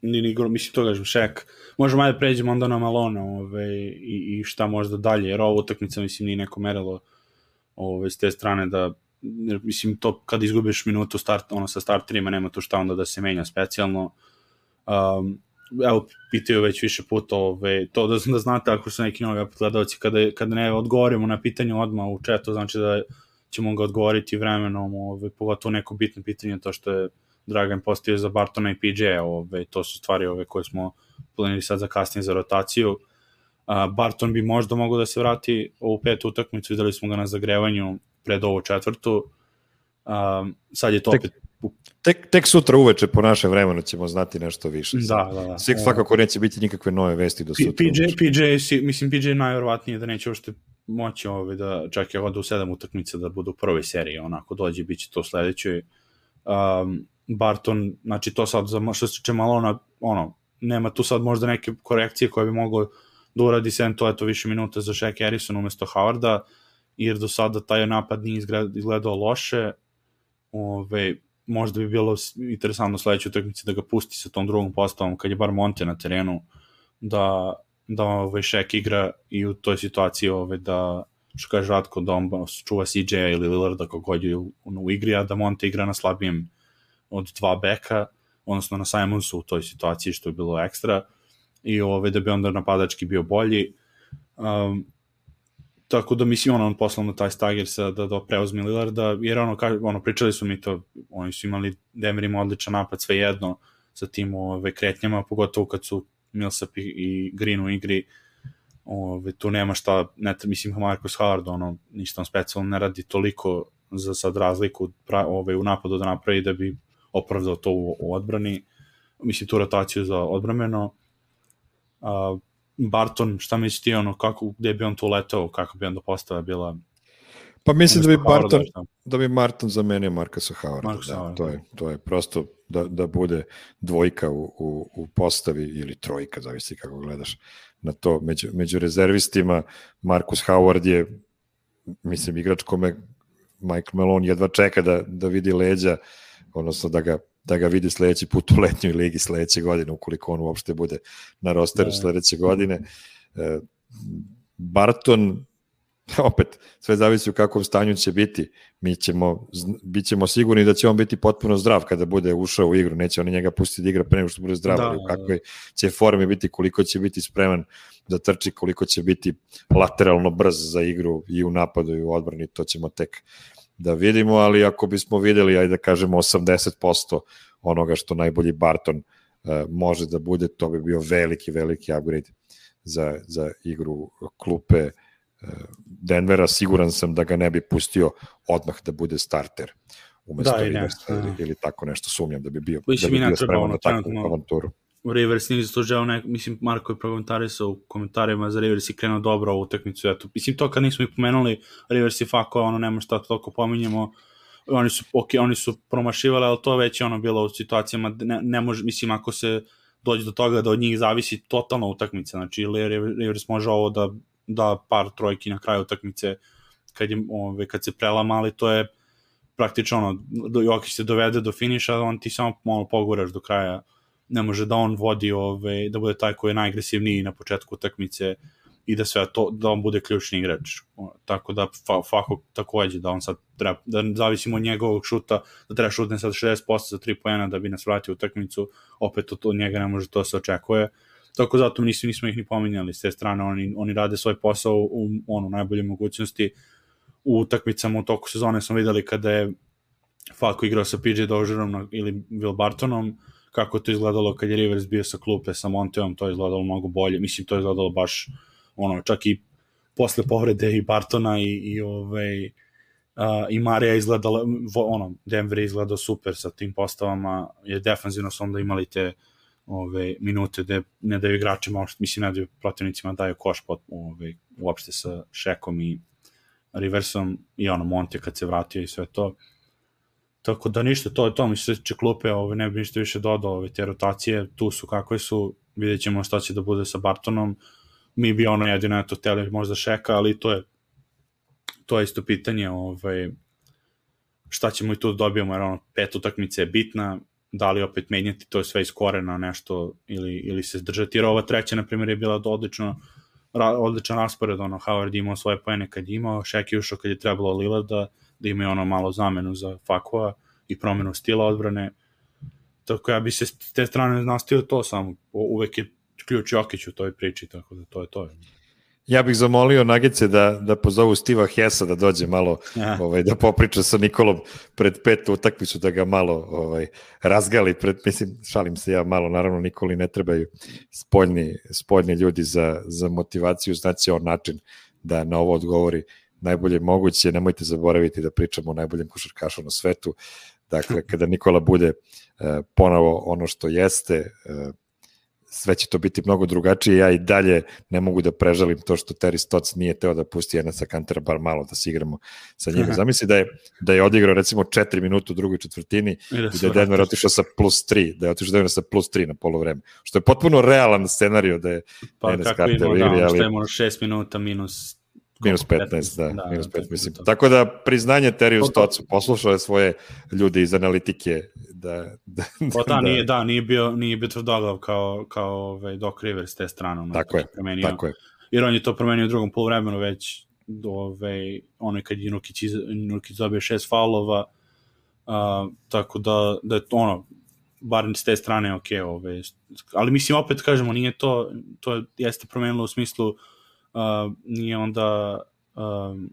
ni, ni, mislim to kažem, šek. Možemo ajde pređemo onda na Malone ove, i, i šta možda dalje, jer ovo utakmica mislim nije neko merilo ove, s te strane da jer, mislim to kad izgubiš minutu start, ono sa start trima nema tu šta onda da se menja specijalno um, evo pitaju već više puta ove, to da, da znate ako su neki novi gledalci kada, kada ne odgovorimo na pitanje odmah u chatu znači da ćemo ga odgovoriti vremenom ove, pogotovo neko bitno pitanje to što je Dragan postavio za Bartona i PJ, ove, to su stvari ove koje smo planili sad za kasnije za rotaciju. Uh, Barton bi možda mogao da se vrati u petu utakmicu, videli smo ga na zagrevanju pred ovu četvrtu. Uh, sad je to opet... Tek, tek sutra uveče po našem vremenu ćemo znati nešto više. Da, da, da. Svi svakako neće biti nikakve nove vesti do sutra. PJ, PJ, mislim, PJ najverovatnije da neće uopšte moći ove, da čak je hoda u sedam utakmica da budu u prvoj seriji, onako dođe, bit će to sledećoj. Um, Barton, znači to sad za što se tiče Malona, ono, nema tu sad možda neke korekcije koje bi moglo da uradi sem to, eto, više minuta za Shaq Harrison umesto Howarda, jer do sada taj napad nije izgledao loše, ove, možda bi bilo interesantno sledeću utakmici da ga pusti sa tom drugom postavom, kad je bar Monte na terenu, da, da ovaj Shaq igra i u toj situaciji ove, da, što kaže Ratko, da on čuva CJ-a ili Lillarda kogod je u, u igri, a da Monte igra na slabijem od dva beka, odnosno na Simonsu u toj situaciji što je bilo ekstra, i ove, da bi onda napadački bio bolji. Um, tako da mislim ono on poslao na taj Stager sa da da preuzme Lillarda jer ono kaže ono pričali su mi to oni su imali Denver ima odličan napad svejedno sa tim ove kretnjama pogotovo kad su Millsap i, i Green u igri ove, tu nema šta ne, mislim Marcus Howard ono ništa on specijalno ne radi toliko za sad razliku pra, ove, u napadu da napravi da bi opravdao to u, u odbrani. Mislim tu rotaciju za odbrameno. A, Barton, šta misliš ti, ono, kako, gde bi on tu letao, kako bi onda postava bila Pa mislim da bi Barton, da bi Marton zamenio Markusa Howarda. Marcus da, Howard, to, je, to je prosto da, da bude dvojka u, u, u postavi ili trojka, zavisi kako gledaš na to. Među, među rezervistima Marcus Howard je, mislim, igrač kome Mike Malone jedva čeka da, da vidi leđa, odnosno da ga da ga vidi sledeći put u letnjoj ligi sledeće godine, ukoliko on uopšte bude na rosteru da. sledeće godine. E, Barton, opet, sve zavisi u kakvom stanju će biti. Mi ćemo, bit ćemo sigurni da će on biti potpuno zdrav kada bude ušao u igru. Neće oni njega pustiti da igra pre nego što bude zdrav. Da, u da, kakvoj će formi biti, koliko će biti spreman da trči, koliko će biti lateralno brz za igru i u napadu i u odbrani, to ćemo tek da vidimo, ali ako bismo videli, ajde da kažemo 80% onoga što najbolji Barton uh, može da bude, to bi bio veliki, veliki upgrade za, za igru klupe uh, Denvera. Siguran sam da ga ne bi pustio odmah da bude starter umesto da, Riversa ili, ili tako nešto sumnjam da bi bio, da bi bio spreman na takvu avanturu. Rivers nije zaslužao nek, mislim, Marko je prokomentarisao u komentarima za Rivers i krenuo dobro ovu utakmicu, eto, mislim, to kad nismo i pomenuli, Rivers je fako, ono, nema šta toliko pominjemo, oni su, ok, oni su promašivali, ali to već je ono bilo u situacijama, ne, ne može, mislim, ako se dođe do toga da od njih zavisi totalno utakmica, znači, Rivers može ovo da, da par trojki na kraju utakmice, kad, je, ove, kad se prelama, ali to je praktično ono, Jokić se dovede do finiša, on ti samo malo poguraš do kraja ne može da on vodi ove, da bude taj koji je najagresivniji na početku utakmice i da sve to, da on bude ključni igrač. Tako da fa, Fako takođe, da on sad treba, da zavisimo od njegovog šuta, da treba šutne sad 60% za 3 poena da bi nas vratio utakmicu, opet od, od njega ne može to se očekuje. Tako zato nismo, nismo ih ni pominjali s te strane, oni, oni rade svoj posao u ono, najbolje mogućnosti. U utakmicama u toku sezone smo videli kada je Falko igrao sa PJ Dožerom ili Will Bartonom, kako to izgledalo kad je Rivers bio sa klupe sa Monteom, to je izgledalo mnogo bolje. Mislim, to je izgledalo baš, ono, čak i posle povrede i Bartona i, i ovaj, uh, i Marija izgledala, ono, Denver izgledao super sa tim postavama, je defanzivno su onda imali te ove, minute da ne daju igračima, mislim, ne daju protivnicima daju koš pot, ove, uopšte sa Šekom i Riversom i ono, Monte kad se vratio i sve to. Tako da ništa, to je to, mi se će klupe, ove, ne bi ništa više dodao, ove, te rotacije, tu su kakve su, vidjet ćemo šta će da bude sa Bartonom, mi bi ono jedino eto teli možda šeka, ali to je to je isto pitanje, ovaj, šta ćemo i tu da dobijemo, jer ono, pet utakmice je bitna, da li opet menjati to sve iz korena nešto ili, ili se zdržati, jer ova treća, na primjer, je bila odlično, odličan raspored, ono, Howard imao svoje pojene kad je imao, Šek je ušao kad je trebalo Lillarda, da imaju ono malo zamenu za Fakova i promenu stila odbrane. Tako ja bi se s te strane nastavio to samo. Uvek je ključ Jokić u toj priči, tako da to je to. Ja bih zamolio Nagice da, da pozovu Stiva Hesa da dođe malo ovaj, da popriča sa Nikolom pred petu utakmicu, da ga malo ovaj, razgali. Pred, mislim, šalim se ja malo, naravno Nikoli ne trebaju spoljni, spoljni ljudi za, za motivaciju, znači on način da na ovo odgovori najbolje moguće, nemojte zaboraviti da pričamo o najboljem košarkašu na svetu, dakle, kada Nikola bude uh, ponovo ono što jeste, uh, sve će to biti mnogo drugačije, ja i dalje ne mogu da prežalim to što Terry Stotts nije teo da pusti jedna sa kantera bar malo da se igramo sa njima. Zamisli da je, da je odigrao recimo 4 minuta u drugoj četvrtini i da, i da je Denver otišao sa plus 3, da je otišao Denver sa plus 3 na polovreme, što je potpuno realan scenario da je pa, Enes kako imamo, da, ali... šta imamo 6 minuta minus Minus 15, da, da minus 15, mislim. To. Tako da, priznanje Teriju Stocu, poslušao je svoje ljude iz analitike. Da, da, pa da, da, nije, da, nije bio, nije bio tvrdoglav kao, kao ovaj, Doc Rivers te strane. tako je, promenio, tako je. Jer on je to promenio u drugom polovremenu već, do, ovaj, ono kad je Nukić, Nukić dobio šest faulova, uh, tako da, da je ono, bar s te strane ok, ove, ali mislim opet kažemo, nije to, to jeste promenilo u smislu uh, nije onda um,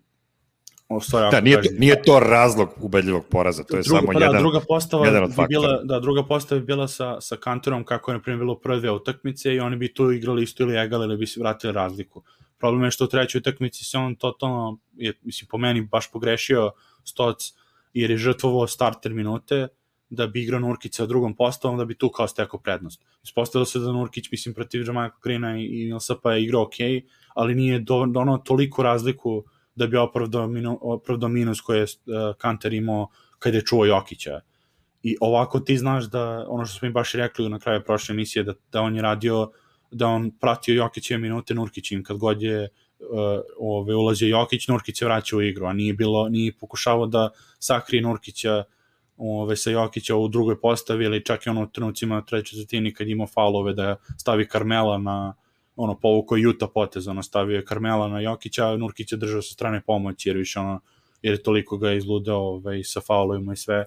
o, sorry, da, nije, to, nije to razlog ubedljivog poraza, to je druga, samo pa, da, jedan, druga postava jedan od bi bila, da, druga postava bi bila sa, sa Kanterom kako je na primjer bilo prve dve utakmice i oni bi tu igrali isto ili egal ili bi se vratili razliku. Problem je što u trećoj utakmici se on totalno, je, mislim, po meni baš pogrešio Stoc jer je žrtvovao starter minute da bi igrao Nurkić sa drugom postavom, da bi tu kao stekao prednost. Ispostavilo se da Nurkić, mislim, protiv Jamaica Grina i, i Nilsapa je igrao ok, ali nije donao toliko razliku da bi opravdao, minu, minus koje je uh, Kanter imao kada je čuo Jokića. I ovako ti znaš da, ono što smo mi baš rekli na kraju prošle emisije, da, da on je radio, da on pratio Jokićeve minute Nurkićim, kad god je uh, ove, ulazio Jokić, Nurkić se vraća u igru, a nije, bilo, nije pokušavao da sakrije Nurkića ove, sa Jokića u drugoj postavi ili čak i ono u trenucima treće zatini kad imao faulove da stavi Karmela na, ono, povuko Juta potez, ono, stavio je Karmela na Jokića, Nurkić je držao sa strane pomoći, jer više, ono, jer je toliko ga izludeo ovaj, sa faulovima i sve.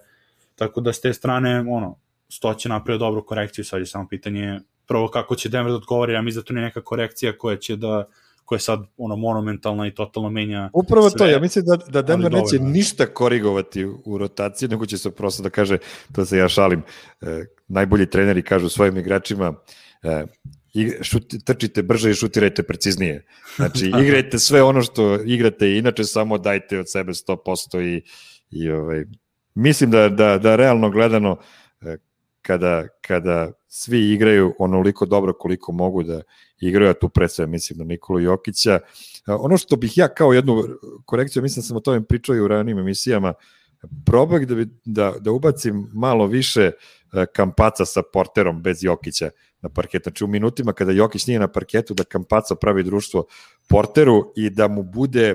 Tako da s te strane, ono, Stoće napravio dobru korekciju, sad je samo pitanje prvo kako će Denver da odgovori, ja mislim da to nije neka korekcija koja će da koja je sad ono monumentalna i totalno menja Upravo sve, to, ja mislim da, da Denver neće ništa korigovati u rotaciji, nego će se prosto da kaže, to se ja šalim, e, najbolji treneri kažu svojim igračima, e, šut, trčite brže i šutirajte preciznije. Znači, igrajte sve ono što igrate i inače samo dajte od sebe 100% i, i ovaj, mislim da, da, da realno gledano e, kada, kada svi igraju onoliko dobro koliko mogu da igraju, a tu pre sve mislim na Nikolu Jokića. E, ono što bih ja kao jednu korekciju, mislim da sam o tome pričao i u ranim emisijama, probaj da, bi, da, da ubacim malo više e, kampaca sa porterom bez Jokića na parketu. Znači u minutima kada Jokić nije na parketu da Kampaca pravi društvo porteru i da mu bude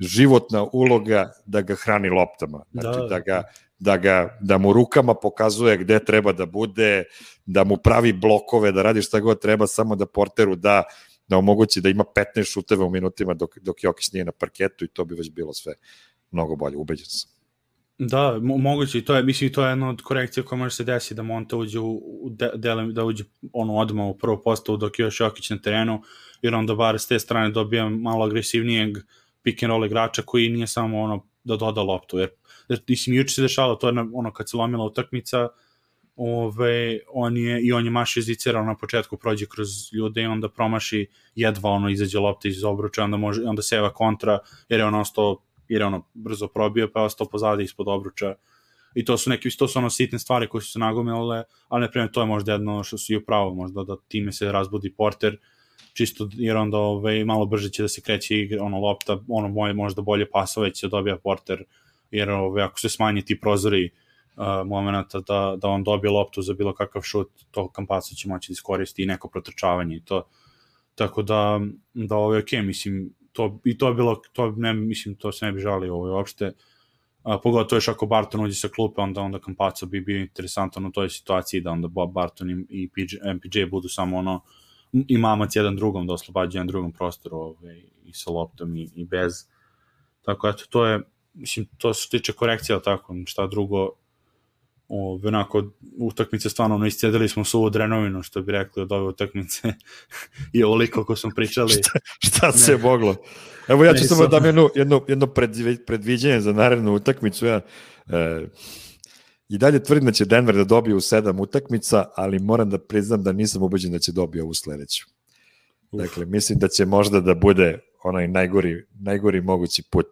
životna uloga da ga hrani loptama. Znači da, da ga da ga da mu rukama pokazuje gde treba da bude, da mu pravi blokove, da radi šta god treba samo da porteru da da omogući da ima 15 šuteva u minutima dok, dok Jokić nije na parketu i to bi već bilo sve mnogo bolje, ubeđen sam. Da, mo moguće i to je, mislim, to je jedna od korekcija koja može se desiti da Monta uđe u, de, dele, da uđe ono odmah u prvu postavu dok je još Jokić na terenu, jer onda bar s te strane dobija malo agresivnijeg pick and roll igrača koji nije samo ono da doda loptu, jer, jer mislim, juče se dešalo, to je na, ono kad se lomila utakmica, ove, on je, i on je maši zicirao na početku, prođe kroz ljude i onda promaši jedva ono izađe lopta iz obruča, onda, može, onda seva kontra, jer je on ostao jer je ono brzo probio, pa je ostao pozadi ispod obruča. I to su neke, to su ono sitne stvari koje su se nagomile, ali na to je možda jedno što su i upravo, možda da time se razbudi porter, čisto jer onda ovaj, malo brže će da se kreće igra, ono lopta, ono moje možda bolje pasove će da dobija porter, jer ovaj, ako se smanje ti prozori uh, momenta da, da on dobije loptu za bilo kakav šut, to Kampaco će moći da iskoristi i neko protrčavanje i to. Tako da, da ovo je okej, okay, mislim, to, i to je bilo, to ne, mislim, to se ne bi žalio ovo uopšte, a, pogotovo još ako Barton uđe sa klupe, onda, onda Kampaco bi bio interesantan u toj situaciji da onda Bob Barton i, i PJ, MPJ budu samo ono, i mamac jedan drugom, da oslobađa jedan drugom prostoru ovaj, i sa loptom i, i bez. Tako eto, to je, mislim, to se tiče korekcija, tako, šta drugo, ove, onako, utakmice stvarno, ono, iscedili smo suvu drenovinu, što bi rekli od ove utakmice, i ovoliko ko smo pričali. šta, šta ne. se moglo? Evo ja ću samo da jedno, jedno, jedno predviđenje za narednu utakmicu, ja, e, I dalje tvrdim da će Denver da dobije u sedam utakmica, ali moram da priznam da nisam ubeđen da će dobije ovu sledeću. Uf. Dakle, mislim da će možda da bude onaj najgori, najgori mogući put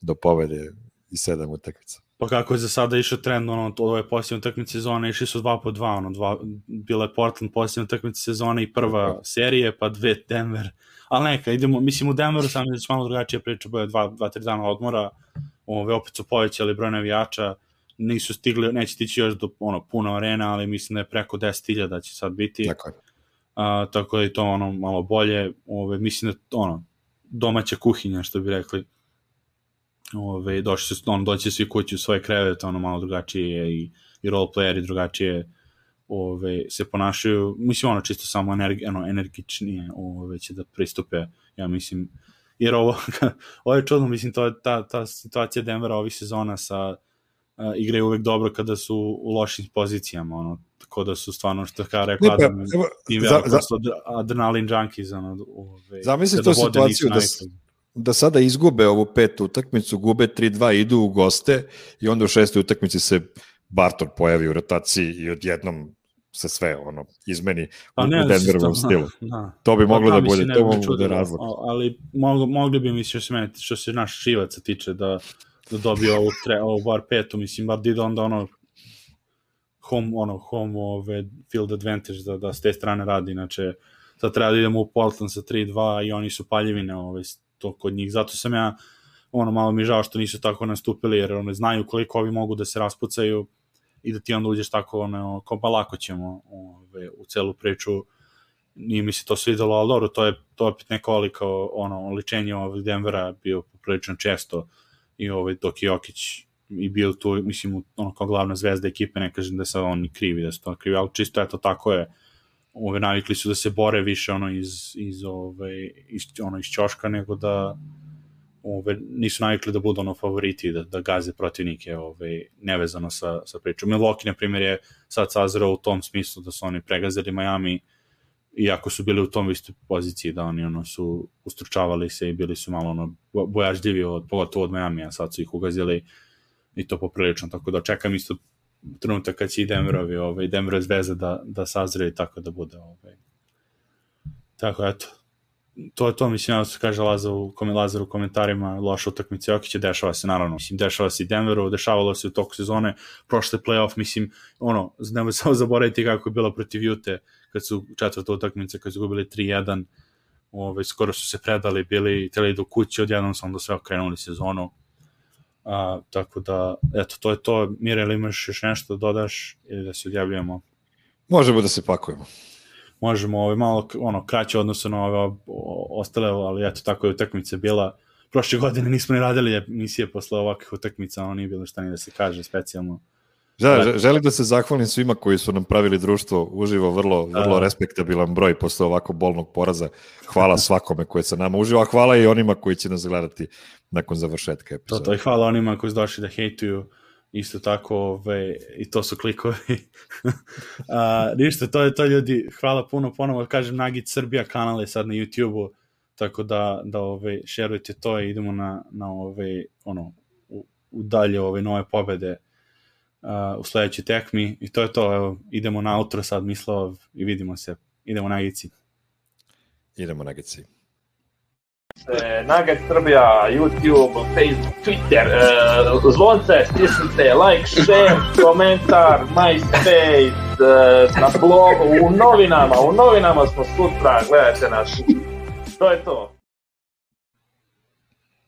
do pobede i sedam utakmica. Pa kako je za sada išao trend, ono, ove posljednje utakmice sezone, išli su dva po dva, ono, dva, bila je Portland posljednje utakmice sezone i prva serije, pa dve Denver. Ali neka, idemo, mislim u Denveru sam je malo drugačija priča, boje dva, dva, tri dana odmora, ove, opet su povećali broj navijača, nisu stigli, neće stići još do ono, puno arena, ali mislim da je preko 10.000 da će sad biti. Tako je. A, tako da je to ono malo bolje, ove, mislim da ono, domaća kuhinja, što bi rekli, ove, došli su, on doći svi kući u svoje krevete, ono malo drugačije i, i roleplayeri drugačije ove, se ponašaju, mislim ono čisto samo energi, ono, energičnije ove, će da pristupe, ja mislim, jer ovo, ovo je čudno, mislim, to je ta, ta situacija Denvera ovih sezona sa uh, igraju uvek dobro kada su u lošim pozicijama, ono, tako da su stvarno, što kao rekao, pa, Adam, za- veliko za- ad- adrenalin junkies, ono, ove, Zamisli vode situaciju da. Da sada izgube ovu petu utakmicu, gube 3-2, idu u goste i onda u šestoj utakmici se Barton pojavi u rotaciji i odjednom se sve ono izmeni Pa u, ne, u Denverovom što- stilu. Da. To bi moglo Pa da mi se bude, to moglo da razlog. Ali mogli, mogli bi, što se, meni, što se naš šivaca tiče, da, da dobije ovu, tre, ovu bar petu, mislim, bar da ide onda ono home, ono, home ove, field advantage da, da s te strane radi, inače sad treba da idemo u Portland sa 3-2 i oni su paljevine ove, to kod njih, zato sam ja ono, malo mi žao što nisu tako nastupili, jer one znaju koliko ovi mogu da se raspucaju i da ti onda uđeš tako, ono, kao pa lako ćemo ove, u celu priču. Nije mi se to svidelo, ali dobro, to je, to je opet neko veliko ono, ličenje ovog Denvera bio poprilično često i ovaj, dok je Jokić i bio tu, mislim, ono, kao glavna zvezda ekipe, ne kažem da se on ni krivi, da se to krivi, ali čisto eto tako je, ove, navikli su da se bore više ono iz, iz, ove, iz, ono, iz ćoška nego da ove, nisu navikli da budu ono favoriti, da, da gaze protivnike ove, nevezano sa, sa pričom. Milwaukee, na primjer, je sad sazreo u tom smislu da su oni pregazili Miami iako su bili u tom istoj poziciji da oni ono su ustručavali se i bili su malo ono bo- bojažljivi od, pogotovo od Miami, a sad su ih ugazili i to poprilično, tako da čekam isto trenutak kad će i Denverovi, ovaj, Denver zvezda da, da sazre i tako da bude. Ovaj. Tako, eto. To je to, mislim, ja se kaže Lazar u, Lazar u komentarima, loša utakmica Jokića, dešava se, naravno, mislim, dešava se i Denveru, dešavalo se u toku sezone, prošle playoff, mislim, ono, nemoj samo zaboraviti kako je bilo protiv Jute, kad su četvrta utakmica, kad su gubili 3-1, ove, skoro su se predali, bili teli do kuće, odjednom su onda sve okrenuli sezonu. A, tako da, eto, to je to. Mire, ili imaš još nešto da dodaš ili da se odjavljujemo? Možemo da se pakujemo. Možemo ovaj, malo ono, kraće odnosno na ove ostale, ali eto, tako je utakmica bila. Prošle godine nismo ni radili emisije posle ovakvih utakmica, ono nije bilo šta ni da se kaže specijalno. Da, že- želim da se zahvalim svima koji su nam pravili društvo uživo, vrlo, vrlo Da. respektabilan broj posle ovako bolnog poraza. Hvala svakome koji je sa nama uživo, a hvala i onima koji će nas gledati nakon završetka To, epizoda. to i hvala onima koji su došli da hejtuju isto tako ove, i to su klikovi a, ništa, to je to ljudi hvala puno ponovo kažem Nagit Srbija kanal je sad na YouTube-u tako da, da ove, šerujte to i idemo na, na ove, ono, u, u dalje ove nove pobede u sledećoj tekmi i to je to, evo, idemo na outro sad Mislav i vidimo se, idemo na Ici Idemo na Geci. E, Nugget Srbija, YouTube, Facebook, Twitter, e, zvonce, stisnite, like, share, komentar, MySpace, e, na blogu, u novinama, u novinama smo sutra, gledajte nas. To je to.